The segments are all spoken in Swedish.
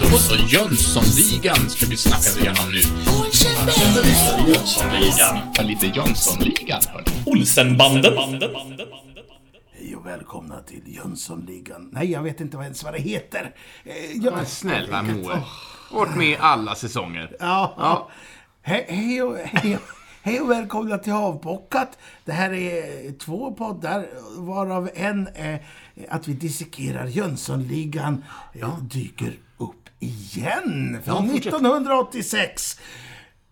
Då så, Jönssonligan ska vi snacka igenom nu. Jönssonligan. Lite Jönssonligan, hörni. Olsenbanden. Hej och välkomna till Jönssonligan. Nej, jag vet inte ens vad det heter. Eh, jag- Men snälla Moe. Varit med i alla säsonger. Ja. ja. Hej, hej, och, hej, och- hej och välkomna till Havbockat. Det här är två poddar, varav en är att vi dissekerar Jönssonligan eh, dyker upp igen. Från 1986.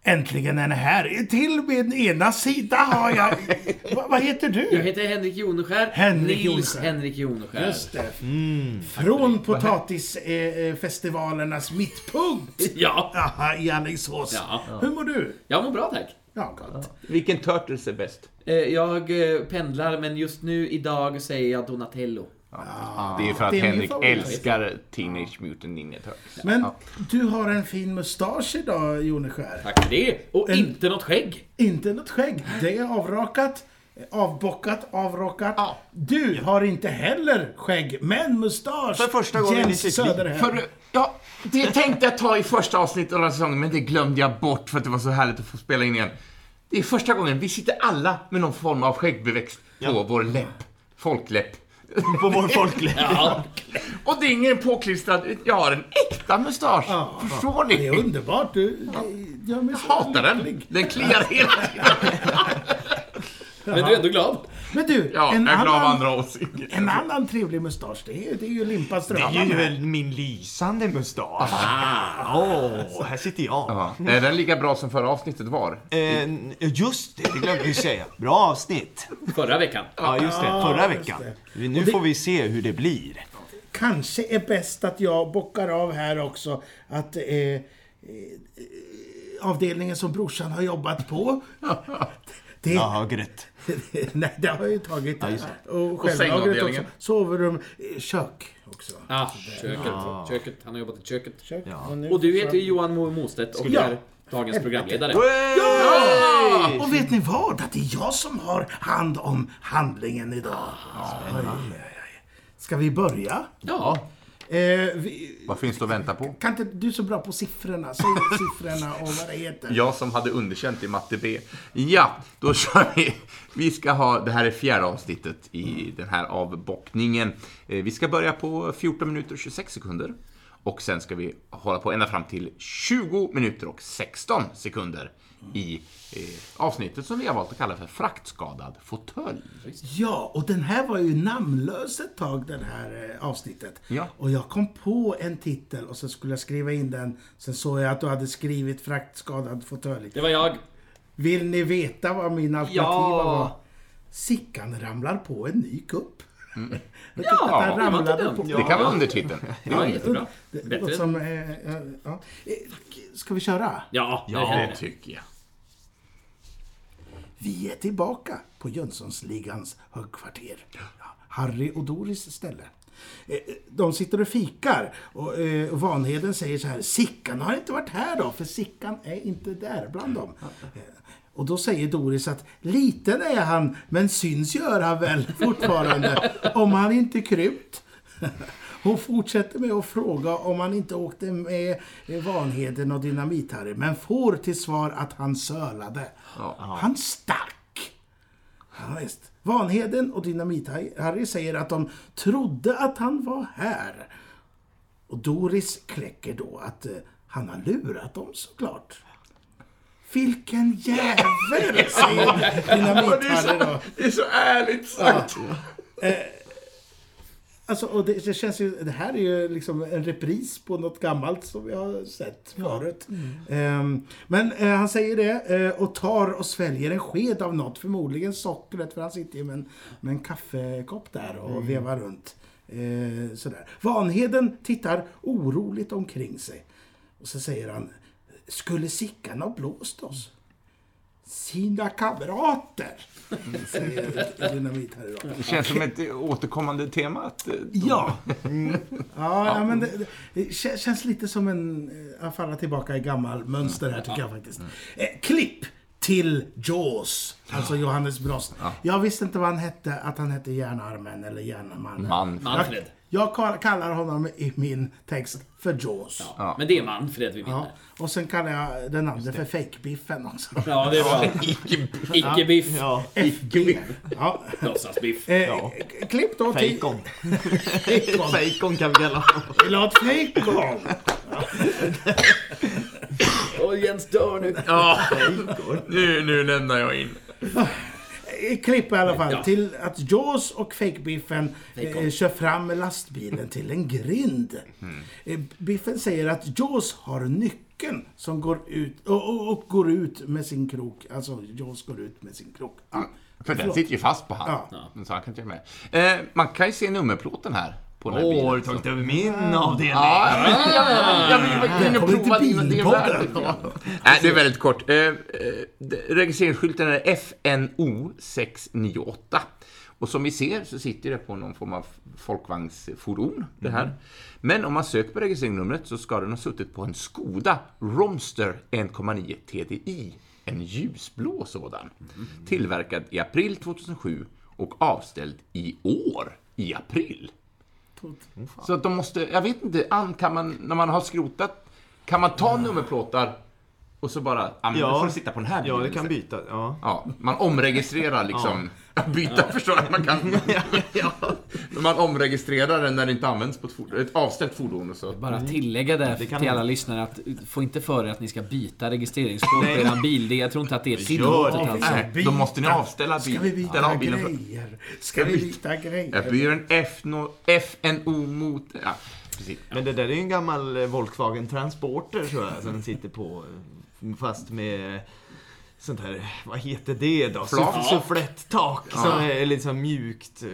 Äntligen är den här. Till min ena sida har jag... Va, vad heter du? Jag heter Henrik Joneskär. Henrik Nils Joneskär. Henrik Joneskär. Just det. Från potatisfestivalernas mittpunkt. Ja. Aha, i Alingsås. Ja. Hur mår du? Jag mår bra tack. Ja, gott. Vilken Turtles är bäst? Eh, Jag eh, pendlar, men just nu idag säger jag Donatello. det är för att det är min Henrik favorit. älskar Teenage Mutant Ninja Turtles. Men du har en fin mustasch idag, Joneskär. Tack för det. Och En- inte något skägg. Inte något skägg. Det är avrakat, avbockat, avrakat. Du har inte heller skägg, men mustasch. För första gången i Jens sitt liv. För, ja, det tänkte jag ta i första avsnittet av den här säsongen, men det glömde jag bort för att det var så härligt att få spela in igen. Det är första gången vi sitter alla med någon form av skäggbeväxt på vår läpp. Folkläpp. På vår folkläpp. Ja. Och det är ingen påklistrad, jag har en äkta mustasch. Förstår Det är ni? underbart. Du, mig så Hatar den. Den kliar hela tiden. Men du är ändå glad. Men du, Ja, en, jag är glad av annan, andra åsikter. en annan trevlig mustasch, det är, det är ju Limpa Det är ju väl min lysande mustasch. Åh, här sitter jag. Ja. Är den lika bra som förra avsnittet var? Eh, just det, det glömde vi säga. Bra avsnitt. Förra veckan. Ja, just det. Förra veckan. Nu får vi se hur det blir. Kanske är bäst att jag bockar av här också att eh, eh, avdelningen som brorsan har jobbat på. Det, Ja, högret. nej, det har jag ju tagit. just och självlagret sängavdelningen. också. Sovrum, eh, kök också. Ah, köket. köket. Han har jobbat i köket. Kök. Ja. Och, nu Och du heter ju Johan Mostedt och Ja. är dagens programledare. Ja! Och vet ni vad? Att det är jag som har hand om handlingen idag. Oj. Ska vi börja? Ja. Eh, vi, Vad finns det att vänta på? kan inte du är så bra på siffrorna? Säg siffrorna och vad det heter. Jag som hade underkänt i matte B. Ja, då kör vi. Vi ska ha, det här är fjärde avsnittet i den här avbockningen. Eh, Vi ska börja på 14 minuter och 26 sekunder. Och sen ska vi hålla på ända fram till 20 minuter och 16 sekunder i eh, avsnittet som vi har valt att kalla för fraktskadad fåtölj. Ja, och den här var ju namnlös ett tag, det här eh, avsnittet. Ja. Och jag kom på en titel och så skulle jag skriva in den. Sen såg jag att du hade skrivit fraktskadad fåtölj. Det var jag. Vill ni veta vad min alternativa Ja. var? Sickan ramlar på en ny kupp. Jag Ja, att den det var inte ramlade dumt. på... Det kan vara undertiteln. Ja, jättebra. Det låter som... Eh, eh, ja. Eh, Ska vi köra? Ja, det Ja, det tycker jag. Vi är tillbaka på Jönssonsligans högkvarter. Harry och Doris ställe. Eh, De sitter och fikar och eh, Vanheden säger så här. Sickan har inte varit här då, för Sickan är inte där bland dem. Eh, Och då säger Doris att liten är han, men syns gör han väl fortfarande, om han inte krympt. Hon fortsätter med att fråga om han inte åkte med eh, Vanheden och Dynamit-Harry, men får till svar att han sölade. Han stack. Ja, visst. Vanheden och Dynamit-Harry säger att de trodde att han var här. Och Doris kläcker då att eh, han har lurat dem såklart. Vilken jävel, säger Dynamit-Harry då. Det är så ärligt sagt. Alltså, och det, det känns ju, det här är ju liksom en repris på något gammalt som vi har sett förut. Ehm, men eh, han säger det eh, och tar och sväljer en sked av något, förmodligen sockret, för han sitter ju med en, med en kaffekopp där och vevar runt. Eh, sådär. Vanheden tittar oroligt omkring sig. Och så säger han, skulle Sickan ha blåst oss? Sina kamrater, säger Dynamit här idag. Det känns som ett återkommande tema. Att, eh, Ja. Ja, ja, men det, det, det kä- känns lite som en... eh, Att falla tillbaka i gammal mönster här, tycker jag faktiskt. Eh, klipp till Jaws, alltså Johannes Brost. Jag visste inte vad han hette, att han hette Järnarmen eller Järnmannen. Man. Manfred. Jag kall- kallar honom i min text för Jaws. Ja. Men det är Manfred vi vinner. Och sen kallar jag den andra för Fake-Biffen också. Ja, det är bra. Icke-biff. Ja, FB. Ja. Låtsasbiff. Eh, klipp då till... fejkon. Fejkon. Fejkon kan vi kalla honom. Vill du ha ett fejkon? Och Jens dör nu. Ja, nu, nu lämnar jag in. Klipp i alla fall Ja. till att Jaws och Fake-Biffen eh, kör fram med lastbilen till en grind. Eh, Biffen säger att Jaws har nyckeln som går ut och, och, och går ut med sin krok. Alltså, Jaws går ut med sin krok. Ja. För den Förlåt. sitter ju fast på han. Ja. Så han kan inte med. Eh, man kan ju se nummerplåten här. På den här Åh, bilen. har du tagit över min avdelning? Ja, jag vill- prova din. Nej, det är väldigt kort. Eh, eh, registreringsskylten är FNO 698. Och som vi ser så sitter det på någon form av folkvagnsfordon, det här. Men om man söker på registreringsnumret så ska den ha suttit på en Skoda Romster 1,9 TDI. En ljusblå sådan. Tillverkad i april 2007 och avställd i år, i april. Mm. Så att de måste, jag vet inte, an, kan man, när man har skrotat, kan man ta nummerplåtar och så bara, ja men Ja. då får du sitta på den här Ja, bilen det kan byta. Ja. Ja, man omregistrerar liksom. Byta, förstår du? Man kan... Man omregistrerar den när det inte används på ett, fordon, ett avställt fordon och så. Bara tillägga där Det kan till alla hända. lyssnare att få inte för er att ni ska byta registreringskod på er bil. Det, jag tror inte att det är Gör tillåtet alltså. Nej, då måste ni avställa Ska vi bilen. Byta av bilen. för- grejer? Ska vi byta Jag grejer? blir en FNO, FNO mot... Ja, precis. Men det där är ju en gammal Volkswagen Transporter tror jag, som sitter på, fast med sånt här, vad heter det då? Flak. Suff- Suffletttak som är liksom mjukt. eh,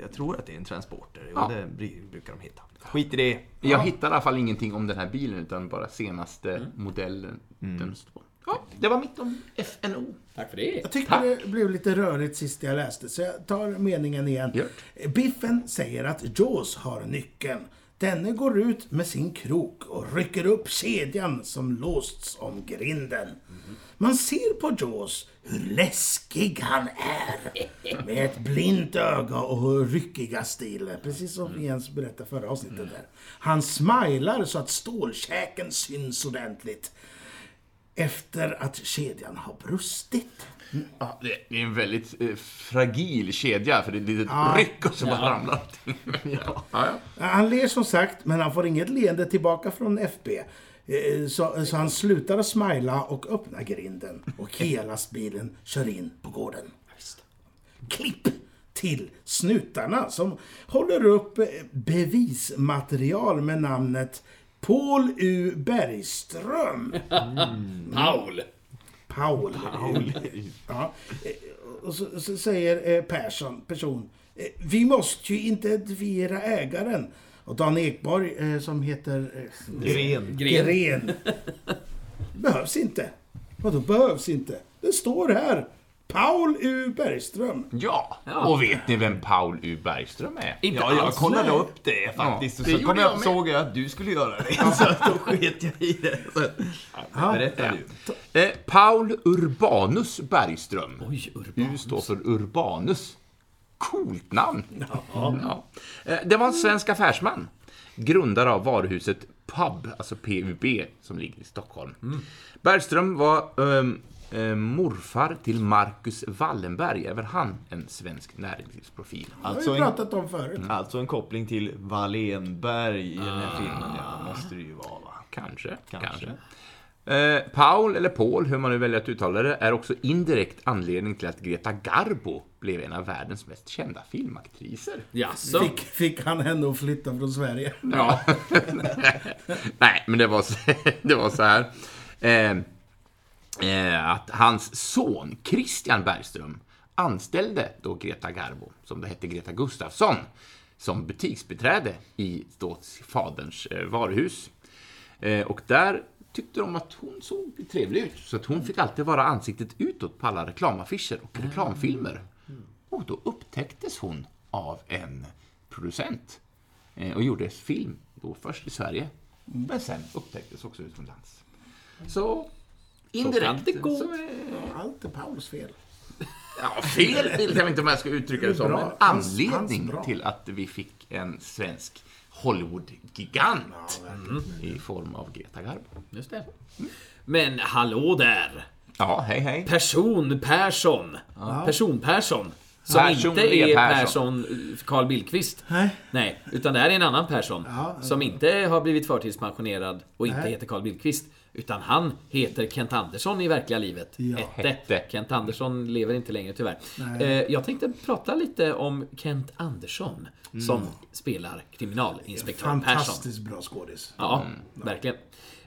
Jag tror att det är en Transporter, Ja. det brukar de heta. Skit i det. Jag hittade i alla fall ingenting om den här bilen, utan bara senaste modellen den står. Ja, det var mitt om FNO. Tack för det. Jag tyckte det blev lite rörigt sist jag läste, så jag tar meningen igen. Gör Biffen säger att Jaws har nyckeln. Denne går ut med sin krok och rycker upp kedjan som låsts om grinden. Man ser på Jaws hur läskig han är. Med ett blint öga och ryckiga stil. Precis som Jens berättade förra avsnittet där. Han smilar så att stålkäken syns ordentligt. Efter att kedjan har brustit. Ja, det är en väldigt eh, fragil kedja, för det är ett litet ryck och så bara ramlar allting. ja. Ja, ja. Han ler som sagt, men han får inget leende tillbaka från FB. Eh, Så, så han slutar att smila och öppnar grinden. Och hela bilen kör in på gården. Klipp till snutarna som håller upp eh, bevismaterial med namnet Paul U. Bergström. Paul. Paul. Ja. eh, Och så, så säger eh, Persson, person, eh, vi måste ju identifiera ägaren. Och Dan Ekborg, eh, som heter Gren. Gren. Gren. Behövs inte. Vadå behövs inte? Det står här. Paul U. Bergström. ja, och vet ni vem Paul U. Bergström är? Inte Ja, jag alls. kollade upp det faktiskt. Ja, och det så gjorde kom jag jag, såg jag att du skulle göra det. Så då sket jag i det. Så, berätta du. Eh, Paul Urbanus Bergström. Oj, Urban. U står för Urbanus. Coolt namn. Ja. Eh, Det var en svensk affärsman. Grundare av varuhuset Pub, alltså PUB, som ligger i Stockholm. Bergström var ehm, eh, morfar till Marcus Wallenberg, även han en svensk näringslivsprofil. Det har Alltså vi en, pratat om förut. alltså en koppling till Wallenberg i den här filmen. Ja, måste det ju vara va? Kanske, Kanske. kanske. Eh, Paul, eller Paul, hur man nu väljer att uttala det, är också indirekt anledning till att Greta Garbo blev en av världens mest kända filmaktriser. Jaså? Fick, fick han henne att flytta från Sverige? Ja. Nej, men det var så, det var så här. Eh, eh, att hans son Christian Bergström anställde då Greta Garbo, som det hette Greta Gustafsson, som butiksbiträde i då faderns eh, varuhus. Eh, och där tyckte de att hon såg trevlig ut, så att hon fick alltid vara ansiktet utåt på alla reklamaffischer och reklamfilmer. Och då upptäcktes hon av en producent eh, och gjorde film då först i Sverige, men sen upptäcktes också utomlands. Så indirekt. det gå. så är- Allt är Pauls fel. Ja, fel vet jag inte om jag ska uttrycka det som. Bra. En Hans- anledning hans till att vi fick en svensk Hollywood-gigant i form av Greta Garbo. Just det. Men hallå där! Ja, hej hej. Person Persson. Person Persson. Som Person inte är Persson. Persson Carl Bildqvist. Nej. Nej, utan det här är en annan person. Ja, som inte har blivit förtidspensionerad och inte Nej. heter Carl Bildqvist. Utan han heter Kent Andersson i verkliga livet. Ja. Hette. Kent Andersson lever inte längre tyvärr. Nej. Eh, jag tänkte prata lite om Kent Andersson. Som spelar kriminalinspektör Persson. Fantastiskt bra skådis. Ja, verkligen.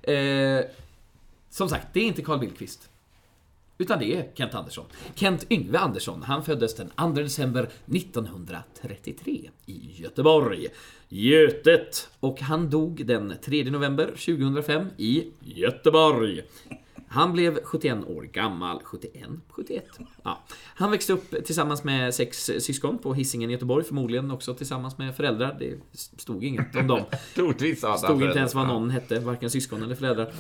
Eh, som sagt, det är inte Carl Bildqvist. Utan det är Kent Andersson. Kent Yngve Andersson, han föddes den 2 december 1933 i Göteborg. Götet. Och han dog den 3 november 2005 i Göteborg. Han blev 71 år gammal. 71? 71? Ja. Han växte upp tillsammans med sex syskon på Hisingen i Göteborg. Förmodligen också tillsammans med föräldrar. Det stod inget om dem. Troligtvis Stod inte ens vad någon hette, varken syskon eller föräldrar.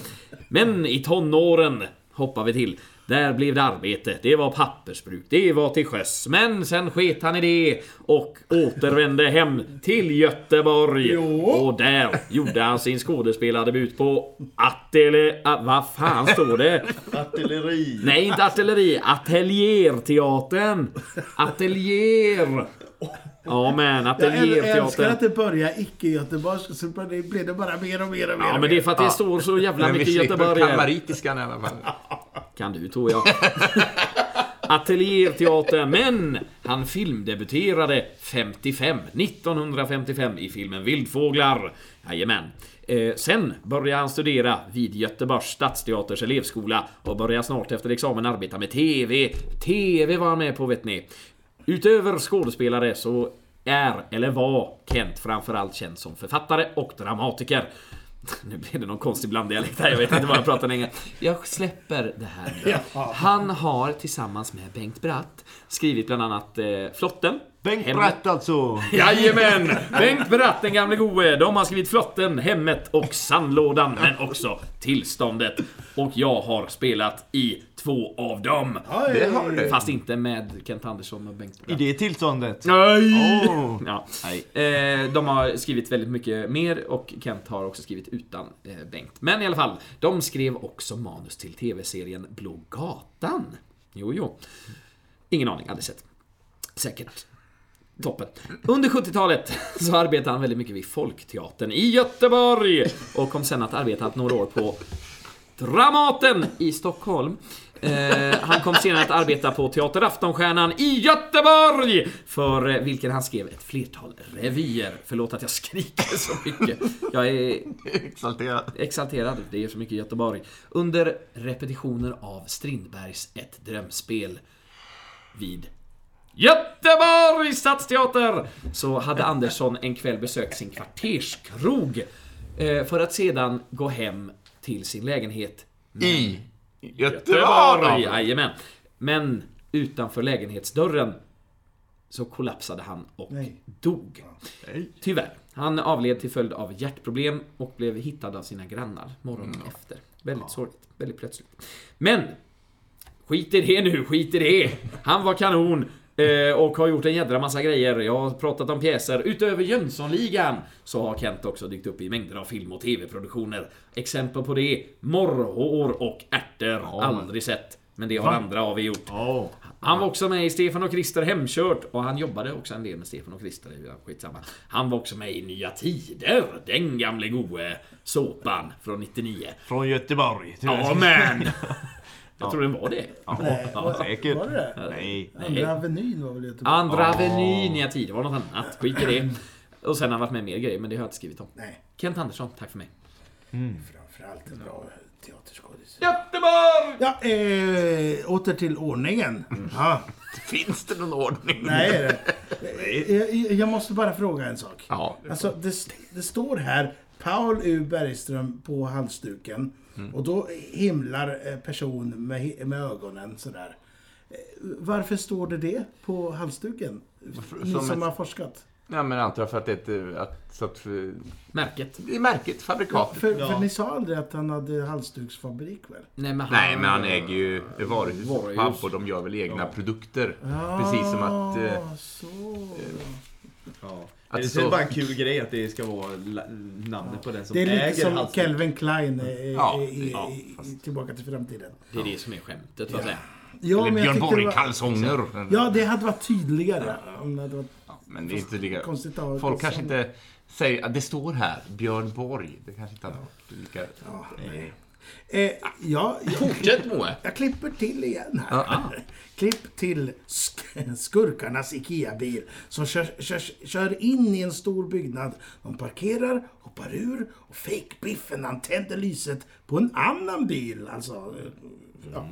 Men i tonåren hoppar vi till. Där blev det arbete, det var pappersbruk, det var till sjöss. Men sen sket han i det och återvände hem till Göteborg. Och där gjorde han sin skådespelardebut på Atelier... Ah, vad fan står det? Artilleri. Nej, inte artilleri. Atelierteatern. Atelier. Ja, men Jag äl- älskar att det börjar icke-göteborgska, så blir det bara mer och mer och mer. Ja, men det är för att det står så jävla Men mycket göteborgare. kalmaritiskan i alla fall. Kan du, tror jag. Atelierteatern, men han filmdebuterade 55, 1955 i filmen Vildfåglar. Jajamän. Eh, sen började han studera vid Göteborgs stadsteaters elevskola och började snart efter examen arbeta med TV. TV var han med på vet ni. Utöver skådespelare så är, eller var, Kent framförallt känd som författare och dramatiker. Nu blev det någon konstig blanddialekt här, jag vet inte vad jag pratar länge. Jag släpper det här nu. Han har tillsammans med Bengt Bratt skrivit bland annat eh, Flotten. Bengt Hemmet- Bratt alltså. Jajamän! Bengt Bratt, den gamle goe. De har skrivit Flotten, Hemmet och Sandlådan, men också Tillståndet. Och jag har spelat i två av dem. Det har du. Fast inte med Kent Andersson och Bengt I Bratt. det tillståndet. Nej! Åh. Ja. Nej. Eh, de har skrivit väldigt mycket mer och Kent har också skrivit utan eh, Bengt. Men i alla fall, de skrev också manus till TV-serien Blå Gatan. Jo, jo. Ingen aning, aldrig sett. Säkert. Toppen. Under 70-talet så arbetade han väldigt mycket vid Folkteatern i Göteborg och kom sen att arbeta några år på Dramaten i Stockholm. Eh, han kom senare att arbeta på Teater Aftonstjärnan i Göteborg! För eh, vilken han skrev ett flertal revyer. Förlåt att jag skriker så mycket. Jag är Exalterad. exalterad, det är så mycket Göteborg. Under repetitioner av Strindbergs Ett drömspel vid Göteborgs stadsteater! Så hade Andersson en kväll besökt sin kvarterskrog. eh, För att sedan gå hem till sin lägenhet I Göteborg! Göteborg! Jajamän. Men utanför lägenhetsdörren så kollapsade han och Nej. dog. Tyvärr. Han avled till följd av hjärtproblem och blev hittad av sina grannar morgonen efter. Väldigt sorgligt. Väldigt plötsligt. Men! Skit i det nu, skit i det! Han var kanon! Eh, Och har gjort en jädra massa grejer. Jag har pratat om pjäser. Utöver Jönssonligan så har Kent också dykt upp i mängder av film och TV-produktioner. Exempel på det, Morrhår och Ärtor. Aldrig sett. Men det har andra av er gjort. Åh. Han var också med i Stefan och Krister Hemkört och han jobbade också en del med Stefan och Krister. Skitsamma. Han var också med i Nya Tider, den gamle goe såpan från 99. Från Göteborg. tror jag. Ja tror den var det. Nej, var, Säkert. var det det? Nej. Andra Avenyn var väl Göteborg? Andra Avenyn Nya Tider var något annat. Skit i det. Och sen har han varit med i mer grejer, men det har jag inte skrivit om. Nej, Kent Andersson, tack för mig. framförallt en bra teaterskådis. Göteborg! Ja, eh, åter till ordningen. Ja, Finns det någon ordning? nej, är det. Jag, jag måste bara fråga en sak. Ja. Alltså, det, det står här Paul U. Bergström på halsduken. Och då himlar eh, person med, med ögonen sådär. Eh, Varför står det det på halsduken? Ni som som ett- har forskat. Ja, men jag antar för att det är ett, att, så att, eh, Märket. det är märket, fabrikat. För, Ja. för ni sa aldrig att han hade halsduksfabrik väl? Nej, men han, Nej, men han äger ju varuhus och pub och de gör väl egna produkter. Precis som att... Eh, Ja, så. Ja. Att det är så- bara en kul grej att det ska vara namnet på den som Det är lite äger som halsduk. Calvin Klein i, Ja, i, ja, i, i Tillbaka till framtiden. Det är det som är skämtet, att säga. Ja, eller Björn. Borg-kalsonger. Ja, det hade varit tydligare. Om det hade varit Men det är inte lika... Folk kanske inte säger att det står här, Björn Borg. Det kanske inte hade varit lika... Eh, ja, jag, Fortsätt Moe! jag klipper till igen här. Klipp till sk- skurkarnas IKEA-bil som kör, kör, kör in i en stor byggnad. De parkerar, hoppar ur och fake-biffen han tänder lyset på en annan bil. Alltså, ja.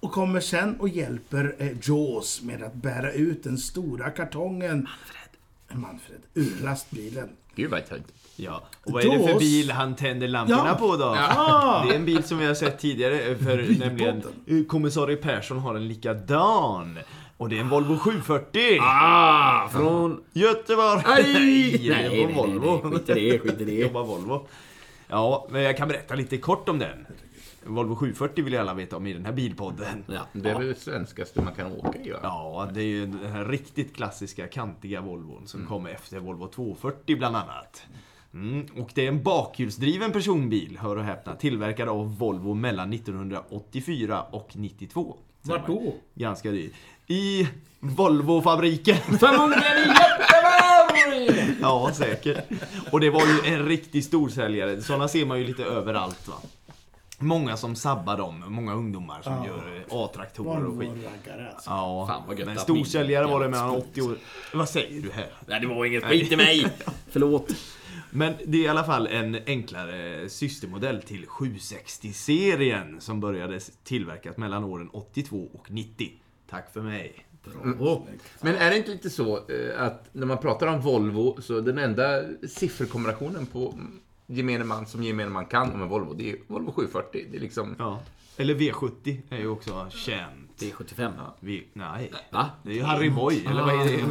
Och kommer sen och hjälper eh, Jaws med att bära ut den stora kartongen Manfred, Manfred ur lastbilen. Gud vad töntigt. Ja. Och vad är det för bil han tänder lamporna Ja. på då? Ah! Det är en bil som vi har sett tidigare, för nämligen eh, kommissarie Persson har en likadan. Och det är en Volvo 740! Ah, från... Göteborg! Aj! Nej, det Nej, nej, nej, Volvo. nej, skit i det, skit i det. Jobbar Volvo. Ja, men jag kan berätta lite kort om den. Volvo 740 vill alla veta om i den här bilpodden. Ja. Det är väl det svenskaste man kan åka i, va? Ja, det är ju den här riktigt klassiska kantiga Volvon som kom efter Volvo 240 bland annat. Mm, och det är en bakhjulsdriven personbil, hör och häpna, tillverkad av Volvo mellan 1984 och 92. Vart då? Ganska dyr. I Volvofabriken. Förmodligen i Göteborg! Ja, säkert. Och det var ju en riktig storsäljare. Sådana ser man ju lite överallt va. Många som sabbar dem, många ungdomar som Ja. gör A-traktorer och skit. Alltså. Ja, Fan, vad gött men storsäljare var det mellan 80 år. Vad säger du här? Nej, det var inget skit i mig. Förlåt. Men det är i alla fall en enklare systermodell till 760-serien som började tillverkas mellan åren 82 och 90. Tack för mig. Bravo. Men är det inte lite så eh, att när man pratar om Volvo så den enda sifferkombinationen på gemene man som gemene man kan om en Volvo, det är Volvo 740. Det är liksom... Ja. Eller V70 är ju också känt. Det är 75. V... Nej. Va? Det är ju Harry Boy, eller vad är det?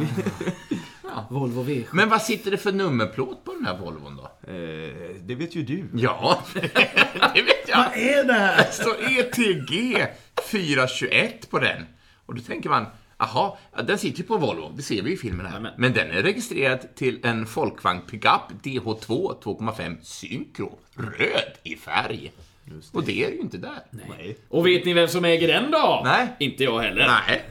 Volvo V7. Men vad sitter det för nummerplåt på den här Volvon då? Eh, det vet ju du. Ja, det vet jag. Vad är det här? Det står ETG 421 på den. Och då tänker man, Jaha, ja, den sitter ju på Volvo, det ser vi i filmen här. Jajamän. Men den är registrerad till en Folkvagn Pickup DH2 2,5 Syncro. Röd i färg. Och det är ju inte där. Nej. Och vet ni vem som äger den då? Nej. Inte jag heller. Nej.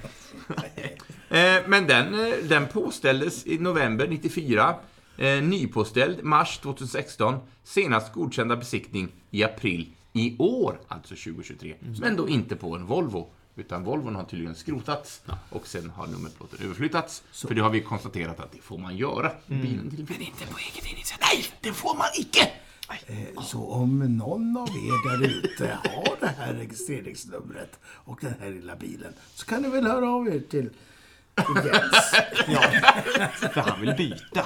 Eh, Men den, eh, den påställdes i november 94. Eh, nypåställd mars 2016. Senast godkända besiktning i april i år, alltså 2023. Men då inte på en Volvo. Utan Volvon har tydligen skrotats och sen har nummerplåten överflyttats. För det har vi konstaterat att det får man göra. Bilen till Men inte på eget initiativ. Nej, det får man icke! Så om någon av er där ute har det här registreringsnumret och den här lilla bilen så kan ni väl höra av er till, till Jens. För han vill byta.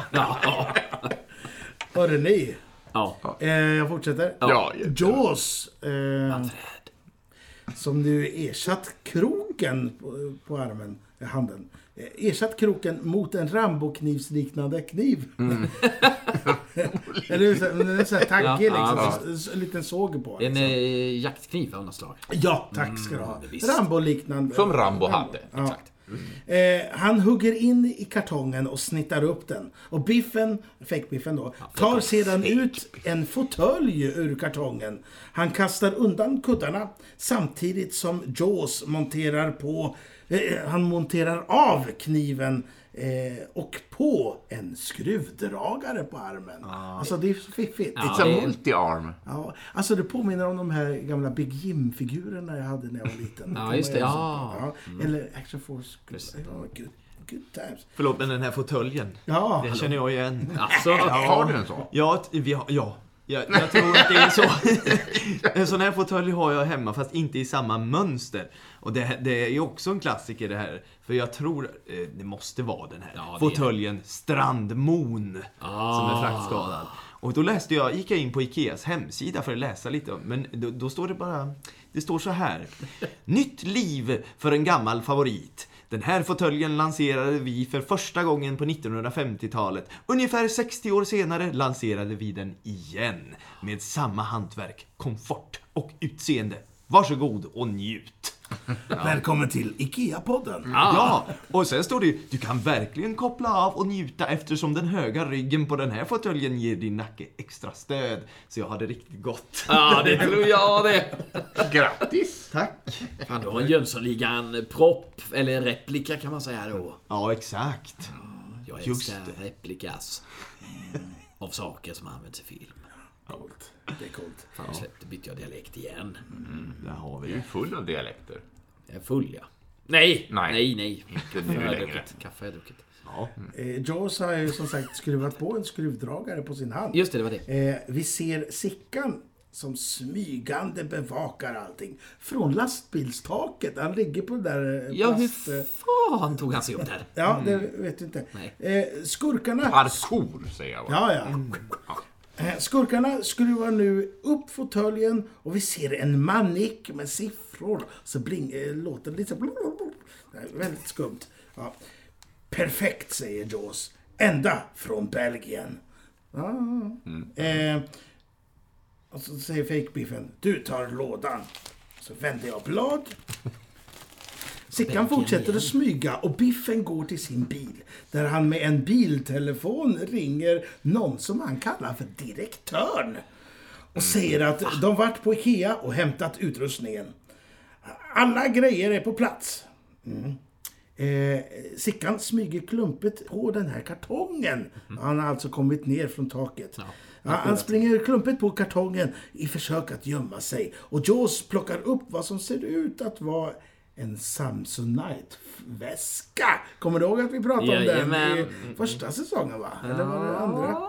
Hörde ni? Ja. Eh, jag fortsätter. Ja, Jaws. Eh, som nu ersatt kroken på, på armen, eh, handen. Eh, ersatt kroken mot en Rambo-knivsliknande kniv. Eller hur? Så- Den är så här taggig Ja, liksom. En liten såg på. En Liksom. jaktkniv av något slag. Ja, tack ska du ha. visst. Rambo-liknande. Som Rambo hade. Eh, han hugger in i kartongen och snittar upp den. Och Biffen, fake-Biffen då, tar sedan ut en fåtölj ur kartongen. Han kastar undan kuddarna samtidigt som Jaws monterar på, eh, han monterar av kniven eh, och på en skruvdragare på armen. Alltså det är så fiffigt. It's Ja, a det- multi-arm. Ja, alltså det påminner om de här gamla Big Jim-figurerna jag hade när jag var liten. Ja, just det. Ja. Ja, Eller Action Force. Ja, good, good times. Förlåt, men den här fåtöljen. Ja, Den känner jag igen. Alltså, Har du en sån? Ja, vi har, ja. Jag, jag tror att det är så. en sån här fåtölj har jag hemma, fast inte i samma mönster. Och det, det är ju också en klassiker det här. För jag tror, eh, det måste vara den här Ja, fåtöljen Strandmon. Ah. Som är fraktskadad. Och då läste jag, gick jag in på Ikeas hemsida för att läsa lite men då, då står det bara, det står så här. Nytt liv för en gammal favorit. Den här fåtöljen lanserade vi för första gången på 1950-talet. Ungefär 60 år senare lanserade vi den igen. Med samma hantverk, komfort och utseende. Varsågod och njut. Välkommen till IKEA-podden. Ja, och sen står det ju, du kan verkligen koppla av och njuta eftersom den höga ryggen på den här fåtöljen ger din nacke extra stöd. Så jag har det riktigt gott. Ja, det tror jag det. Grattis! Tack. Fan, då har Jönssonligan propp, eller replika kan man säga då. Ja, exakt. Jag Just älskar replikas. Av saker som används i film. Coolt. Det är coolt. Fan, jag släppte, bytte jag dialekt igen. Där har vi Du är det. full av dialekter. Jag är full, ja. Nej! Nej. Nej, nej. Inte nu Kaffe har jag längre. Kaffe har jag druckit. Ja. Eh, Jaws har ju som sagt skruvat på en skruvdragare på sin hand. Just det, det var det. Eh, vi ser Sickan som smygande bevakar allting. Från lastbilstaket. Han ligger på det där eh, Ja, hur plast... eh, fan tog han sig upp där? Ja, det vet du inte. Nej. Eh, skurkarna... Parkour, säger jag bara. Ja, ja. Eh, Skurkarna skruvar nu upp fåtöljen och vi ser en manick med siffror. Så bling, eh, låter det lite är väldigt skumt. Ja. Perfekt, säger Jaws. Ända från Belgien. Ja. Eh, och så säger fejkbiffen, du tar lådan. Så vänder jag blad. Sickan fortsätter igen. att smyga och Biffen går till sin bil. Där han med en biltelefon ringer någon som han kallar för direktören. Och säger att de varit på Ikea och hämtat utrustningen. Alla grejer är på plats. Mm. Eh, Sickan smyger klumpigt på den här kartongen. Han har alltså kommit ner från taket. Ja, han springer klumpigt på kartongen i försök att gömma sig. Och Jaws plockar upp vad som ser ut att vara en Samsonite-väska. Kommer du ihåg att vi pratade om Jajamän. den i första säsongen? va? Eller var det andra?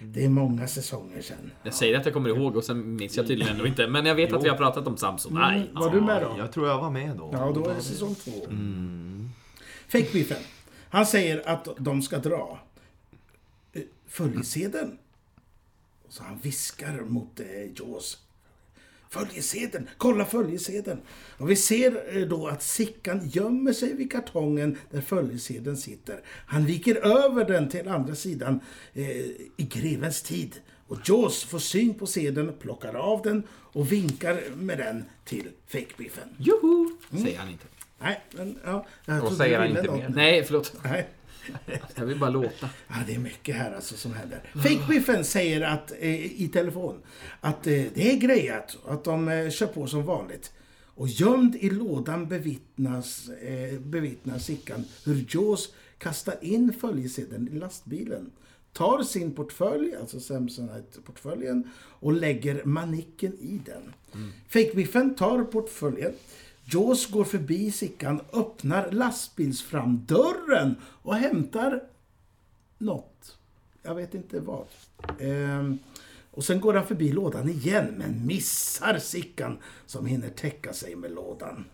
Det är många säsonger sedan. Jag säger att jag kommer ihåg och sen minns jag tydligen ändå inte. Men jag vet att vi har pratat om Samson. Nej. Var du med då? Jag tror jag var med då. Ja, då är det säsong två. Fake Biffen. Han säger att de ska dra eh, följesedeln. Så han viskar mot eh, Jaws. Följesedeln! Kolla följesedeln! Och vi ser eh, då att Sickan gömmer sig vid kartongen där följesedeln sitter. Han viker över den till andra sidan eh, i grevens tid. Och Jaws får syn på sedeln, plockar av den och vinkar med den till Fake-biffen. Joho! Säger han inte. Nej, men ja. Jag Och säger han inte mer. Nej, förlåt. Nej. Jag vill bara låta. Ja, det är mycket här alltså som händer. Fake-biffen säger att, eh, i telefon att eh, det är grejat att de eh, kör på som vanligt. Och gömd i lådan bevittnas, eh, bevittnar Sickan hur Jaws kastar in följesedeln i lastbilen. Tar sin portfölj, alltså Samsonite-portföljen, och lägger manicken i den. Fake-biffen tar portföljen. Jaws går förbi Sickan, öppnar lastbilsframdörren och hämtar något. Jag vet inte vad. Ehm, och sen går han förbi lådan igen, men missar Sickan som hinner täcka sig med lådan.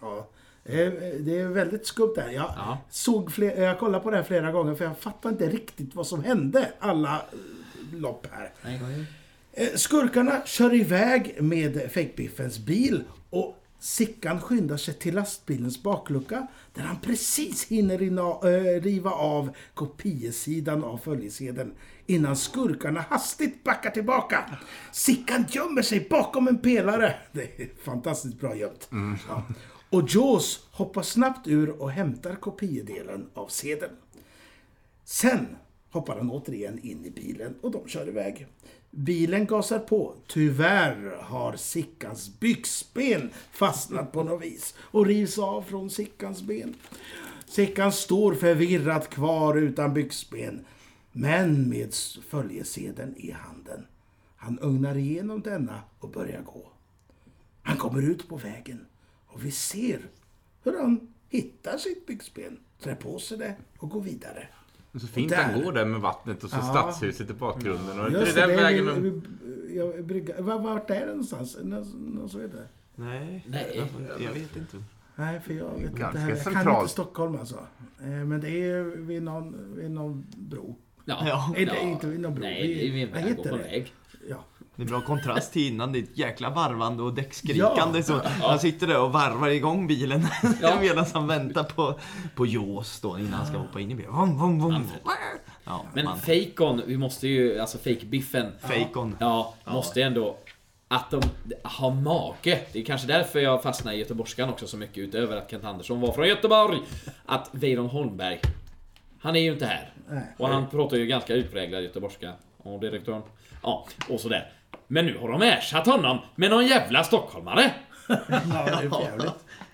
Ja, eh, det är väldigt skumt där. Jag, Ja. såg fler, jag kollade på det här flera gånger för jag fattar inte riktigt vad som hände alla lopp här. Eh, Skurkarna kör iväg med Fake-Biffens bil och Sickan skyndar sig till lastbilens baklucka där han precis hinner rinna, eh, riva av kopiesidan av följesedeln innan skurkarna hastigt backar tillbaka. Sickan gömmer sig bakom en pelare. Det är fantastiskt bra gömt. Ja. Och Jaws hoppar snabbt ur och hämtar kopiedelen av sedeln. Sen hoppar han återigen in i bilen och de kör iväg. Bilen gasar på. Tyvärr har Sickans byxben fastnat på något vis och rivs av från Sickans ben. Sickan står förvirrat kvar utan byxben, men med följesedeln i handen. Han ögnar igenom denna och börjar gå. Han kommer ut på vägen och vi ser hur han hittar sitt byxben, trär på sig det och går vidare. Och så fint Där. han går där med vattnet och så Ja. stadshuset i bakgrunden. Och det är Just den det, vägen det är de... vid- ja, brygga- var- Vart är det någonstans? Nå- nå- Så är det. Nej, Nej. Jag, jag vet inte. Nej, för jag vet Ganska inte. Jag kan centralt. inte Stockholm alltså. Eh, Men det är vid någon, vid någon bro. Ja. Ja. Eller inte vid någon bro. Nej, det är vid en väg och heter på det? väg. Ja. Det är bra kontrast till innan, det är ett jäkla varvande och däckskrikande. Så han sitter där och varvar igång bilen Ja. medan han väntar på, på Jaws då innan han ska hoppa in i bilen. Vom, vom, vom. Ja, Men man, fejkon, vi måste ju, alltså fake-biffen. Fejkon. Ja, måste ändå... Att de har mage. Det är kanske därför jag fastnar i göteborgskan också så mycket utöver att Kent Andersson var från Göteborg. Att Weiron Holmberg, han är ju inte här. Och han pratar ju ganska utpräglad göteborgska. Och direktören. Ja, och sådär. Men nu har de ersatt honom med någon jävla stockholmare. Ja, det är jävligt.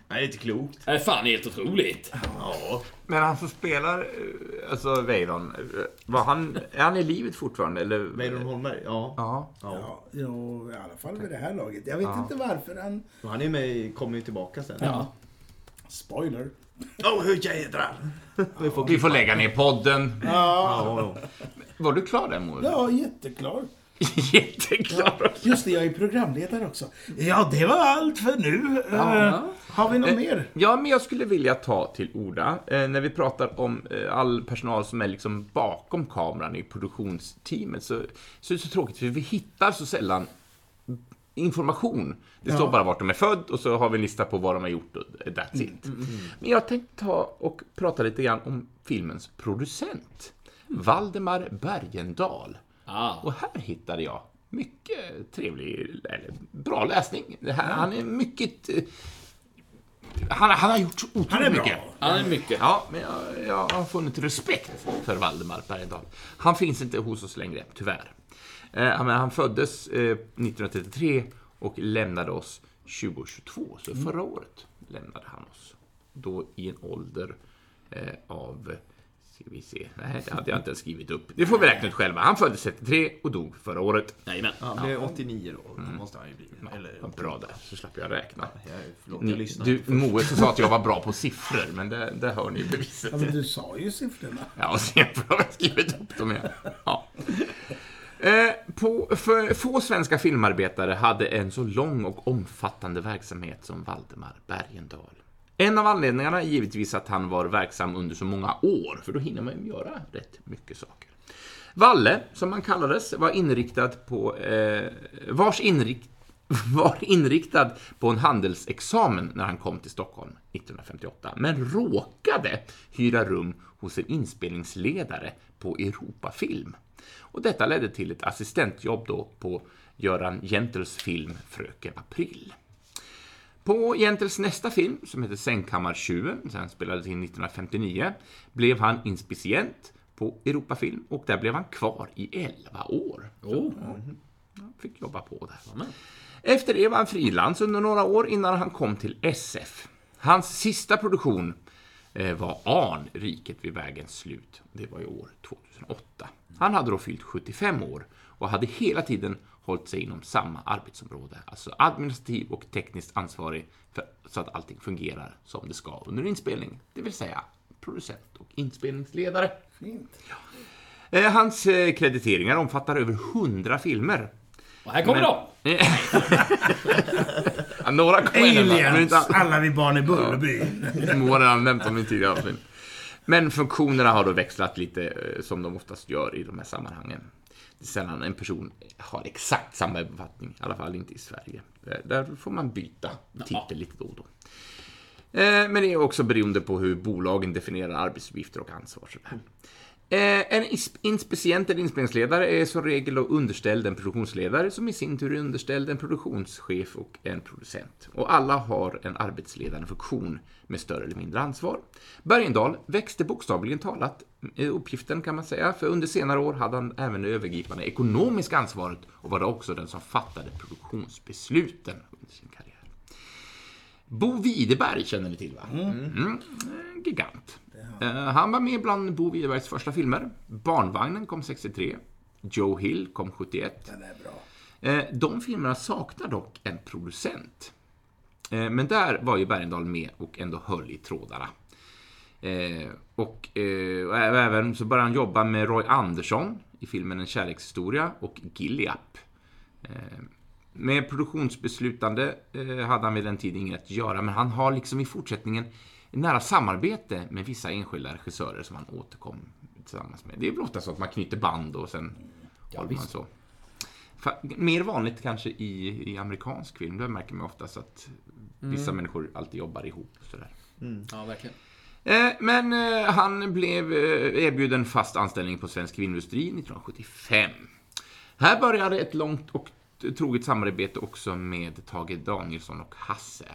Nej, det är inte klokt. Det är fan helt otroligt. Ja. Men han som spelar, eh, alltså Weiron, eh, var han, är han i livet fortfarande eller? Weiron Holmberg? Ja. Ja. ja. Ja, i alla fall vid det här laget. Jag vet inte varför han... Och han är med, kommer ju tillbaka sen. Ja. Spoiler. Åh, hur jädrar! Vi får Vi får lägga ner podden. Ja, Ja, ja. Var du klar där Moe? ja jätteklar. Jätteklar. Just det, jag är programledare också. Ja, det var allt för nu. Eh, har vi något mer? Ja, men jag skulle vilja ta till orda eh, när vi pratar om all personal som är liksom bakom kameran i produktionsteamet så, så är det så tråkigt för vi hittar så sällan information. Det står Ja. bara vart de är född och så har vi en lista på vad de har gjort och that's it. Men jag tänkte ta och prata lite grann om filmens producent. Valdemar Bergendahl. Ah. Och här hittade jag mycket trevlig, eller bra läsning. Det här, Han är mycket... eh, Han, han har gjort så otroligt Han är bra. mycket. Han är mycket. Ja, men jag, jag har funnit respekt för Valdemar Bergendahl. Han finns inte hos oss längre, tyvärr. Eh, han- han föddes eh, 1933 och lämnade oss 2022, så förra året lämnade han oss. Då i en ålder eh, av, ska vi se, nej det hade jag inte ens skrivit upp. Det får vi räkna ut själva. Han föddes 33 och dog förra året. Jajamän. ja det är 89 då. måste han ju bli. Eller, Vad bra där, så slapp jag räkna. jag, förlåt, Ni, jag lyssnar. du, Moe som sa att jag var bra på siffror, men det, det hör ni beviset. Ja, men du sa ju siffrorna. Ja, och sen har jag skrivit upp dem igen. Ja. Eh, på, för få svenska filmarbetare hade en så lång och omfattande verksamhet som Valdemar Bergendahl. En av anledningarna är givetvis att han var verksam under så många år, för då hinner man ju göra rätt mycket saker. Valle, som han kallades, var inriktad på, eh, vars inrikt, var inriktad på en handelsexamen när han kom till Stockholm 1958, men råkade hyra rum hos en inspelningsledare på Europafilm. Och detta ledde till ett assistentjobb då på Göran Gentels film Fröken April. På Gentels nästa film, som heter Sängkammartjuven, som spelades in 1959, blev han inspicient på Europafilm och där blev han kvar i 11 år. Oh. Han fick jobba på där. Efter det var han frilans under några år innan han kom till SF. Hans sista produktion eh, var Arn, Riket vid vägens slut. Det var i år 2008. Han hade då fyllt 75 år och hade hela tiden hållit sig inom samma arbetsområde, alltså administrativ och tekniskt ansvarig för, så att allting fungerar som det ska under inspelning, det vill säga producent och inspelningsledare. Fint. Eh, Hans eh, krediteringar omfattar över 100 filmer. Och här kommer de! Ja, några kommer men Aliens! inte alla. Alla vi barn i Bullerbyn. Mo har nämnt dem i tidigare avsnitt. Men funktionerna har då växlat lite, eh, som de oftast gör i de här sammanhangen. Sällan en person har exakt samma befattning, i alla fall inte i Sverige. Där, där får man byta titel lite då och då. Eh, Men det är också beroende på hur bolagen definierar arbetsuppgifter och ansvar. Sådär. Eh, En inspicient eller inspelningsledare är som regel underställd en produktionsledare som i sin tur är underställd en produktionschef och en producent. Och alla har en arbetsledande funktion med större eller mindre ansvar. Bergendahl växte bokstavligen talat eh, uppgiften kan man säga, för under senare år hade han även det övergripande ekonomiska ansvaret och var då också den som fattade produktionsbesluten under sin karriär. Bo Widerberg känner ni till va? Mm. Eh, Gigant. Eh, Han var med bland Bo Widerbergs första filmer. Barnvagnen kom 63. Joe Hill kom 71. Den är bra. Eh, De filmerna saknar dock en producent. Eh, Men där var ju Bergendahl med och ändå höll i trådarna. Och, även så började han jobba med Roy Andersson i filmen En kärlekshistoria och Gilliap. Med produktionsbeslutande hade han vid den tiden inget att göra, men han har liksom i fortsättningen ett nära samarbete med vissa enskilda regissörer som han återkom tillsammans med. Det är väl ofta så att man knyter band och sen håller man så. Fa- Mer vanligt kanske i, i amerikansk film. Där märker man oftast att vissa människor alltid jobbar ihop. Sådär. Ja, verkligen. Eh, Men eh, han blev eh, erbjuden fast anställning på Svensk Filmindustri 1975. Här började ett långt och troget samarbete också med Tage Danielsson och Hasse.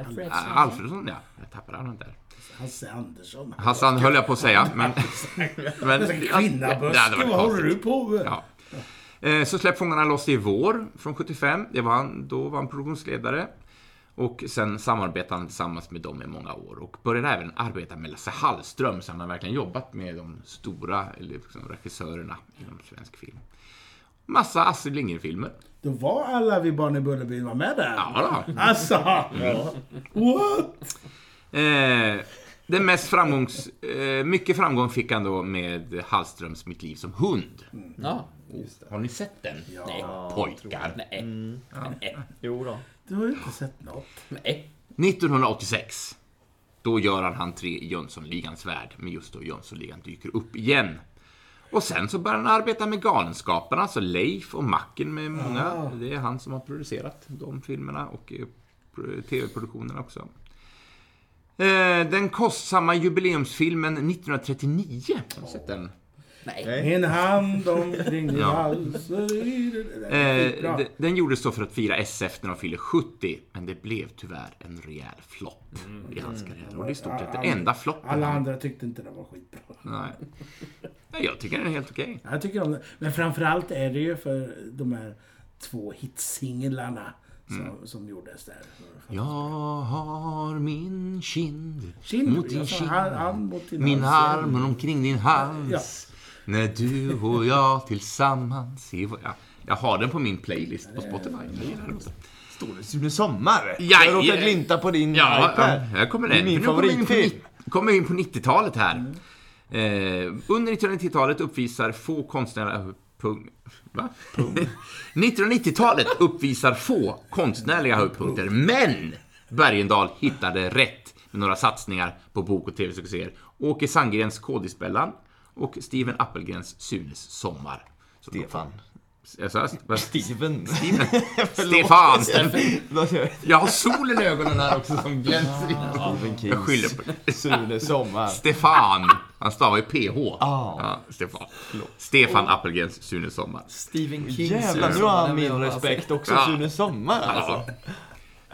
Eh, Alfredsson, ja. Jag tappade namnet där. Hasse Andersson. Hassan höll jag på att säga, men... men Ja, var vad håller du på med? Ja. Eh, Så släpp Fångarna loss i vår från 75. Det var han, då var han produktionsledare. Och sen samarbetade han tillsammans med dem i många år och började även arbeta med Lasse Hallström, så han har verkligen jobbat med de stora liksom, regissörerna inom svensk film. Massa Astrid Lindgren-filmer. Då var alla vi barn i Bullerbyn var med där. Ja, då. Alltså! What? Eh, den mest framgångs... Eh, mycket framgång fick han då med Hallströms Mitt liv som hund. Ja. Har ni sett den? Nej. Pojkar. Nej. Nej. Jo då. Du har ju inte sett något. Nej. 1986. Då gör han entré i Jönssonligans värld, men just då Jönssonligan dyker upp igen. Och sen så börjar han arbeta med Galenskaparna, alltså Leif och Macken med många. Det är han som har producerat de filmerna och pro- tv-produktionerna också. Eh, Den kostsamma jubileumsfilmen 1939. Har du sett den? Nej. En hand omkring din Ja. hals. Eh, den gjordes då för att fira SF när de fyller 70, men det blev tyvärr en rejäl flopp i hans karriär. Och det är i stort sett den enda floppen. Alla andra tyckte inte det var skitbra. Nej. Nej, jag tycker den är helt okej. Jag tycker om det. Men framförallt är det ju för de här två hitsinglarna som, Mm. som gjordes där. Jag har min kind, Kind, mot din kind. hand- hand mot din min hals. arm omkring din hals. När du och jag tillsammans i vår... Ja, jag har den på min playlist på Spotify. Jag. Står det Sune Sommar? Ja, jag råkar ja. glinta på din Ja, iPad. ja, här kommer den. min kommer vi in på favoritfilm. nitt- kommer vi in på 90-talet här. Eh, under 1990-talet uppvisar få konstnärliga... Pung, va? 1990-talet uppvisar få konstnärliga höjdpunkter, men Bergendahl hittade rätt med några satsningar på bok och tv-succéer. Åke Sandgrens Kådisbällan och Steven Appelgrens Sunes sommar. Så Stefan. Jag sa, vad- Steven. Steven. Förlåt. Stefan! Jag har solen i ögonen här också som glänser. Stephen Kings Jag skyller på det. Sune Sommar. Stefan. Han stavar ju PH. Ah. Ja, Stefan. Stefan Appelgrens Sune Sommar. Stephen King. Jävlar, nu har han min respekt också. Ja. Sune Sommar alltså.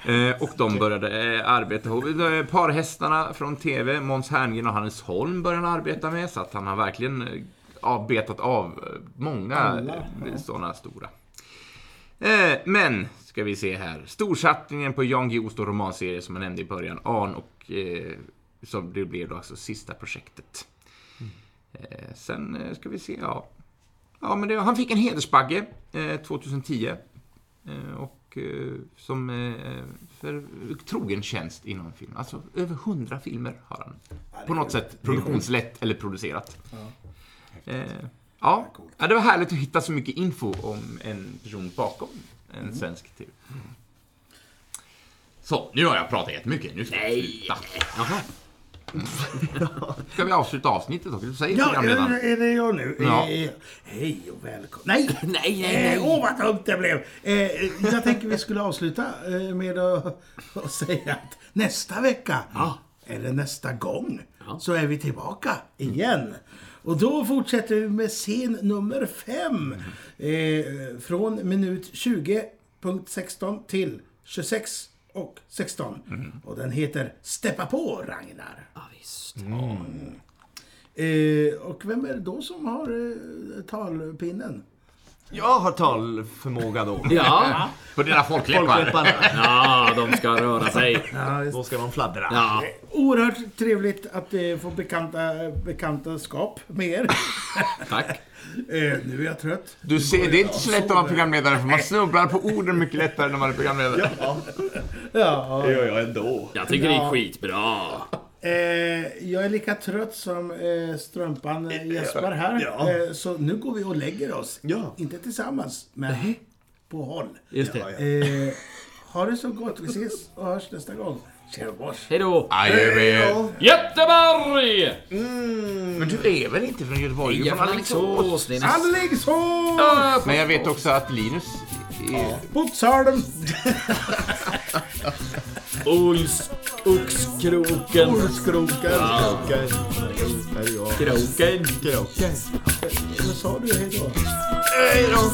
Eh, och de började eh, arbeta ihop. Eh, Parhästarna från TV, Måns Herngren och Hannes Holm började han arbeta med. Så att han har verkligen eh, avbetat av många Alla, eh, sådana stora. Eh, men, ska vi se här. Storsatsningen på Jan Guillous romanserie som jag nämnde i början. Arn och som det blev då alltså sista projektet. Eh, sen ska vi se, ja. Ja, men det, han fick en hedersbagge eh, 2010. Eh, och eh, som eh, för trogen tjänst inom film. Alltså över hundra filmer har han på något sätt produktionslett eller producerat. Eh, ja, ja, det var härligt att hitta så mycket info om en person bakom en svensk TV. Så, nu har jag pratat jättemycket. Nu ska vi sluta. Jaha. Ska vi avsluta avsnittet också? Säg Ja, programledaren. är, det jag nu? Ja. Eh, hej och välkommen. Nej! Nej, nej, Eh, nej. Åh, vad dumt det blev! Eh, jag tänker vi skulle avsluta eh, med att, att säga att nästa vecka, eller nästa gång, så är vi tillbaka igen. Och då fortsätter vi med scen nummer fem. Eh, från minut 20.16 till 26 och 16. Och den heter Steppa på Ragnar. Ja, visst. Eh, och vem är det då som har eh, talpinnen? Jag har talförmåga då. Ja. På dina folkläppar. Ja, de ska röra sig. Ja, just Då ska de fladdra. Ja. Oerhört trevligt att eh, få bekanta, bekantaskap med er. Tack. eh, nu är jag trött. Du ser, det är inte så lätt att vara programledare för man snubblar på orden mycket lättare när man är programledare. Ja, Det gör jag ändå. Jag tycker det är skitbra. Eh, jag är lika trött som eh, strumpan eh, Jesper här. Ja. Eh, så nu går vi och lägger oss. Ja. Inte tillsammans, men på håll. Just det. Eh, ha det så gott. Vi ses och hörs nästa gång. Göteborg. Hej då! Adjö. Göteborg! Men du är väl inte från Göteborg? Du är Jag från Alingsås. Alingsås. Men jag vet också att Linus är... Botsholm! Ols... Oxkroken. Olskroken. Kroken. Här är jag. Kroken. Kroken. Vad sa du? Hej då. Hej då!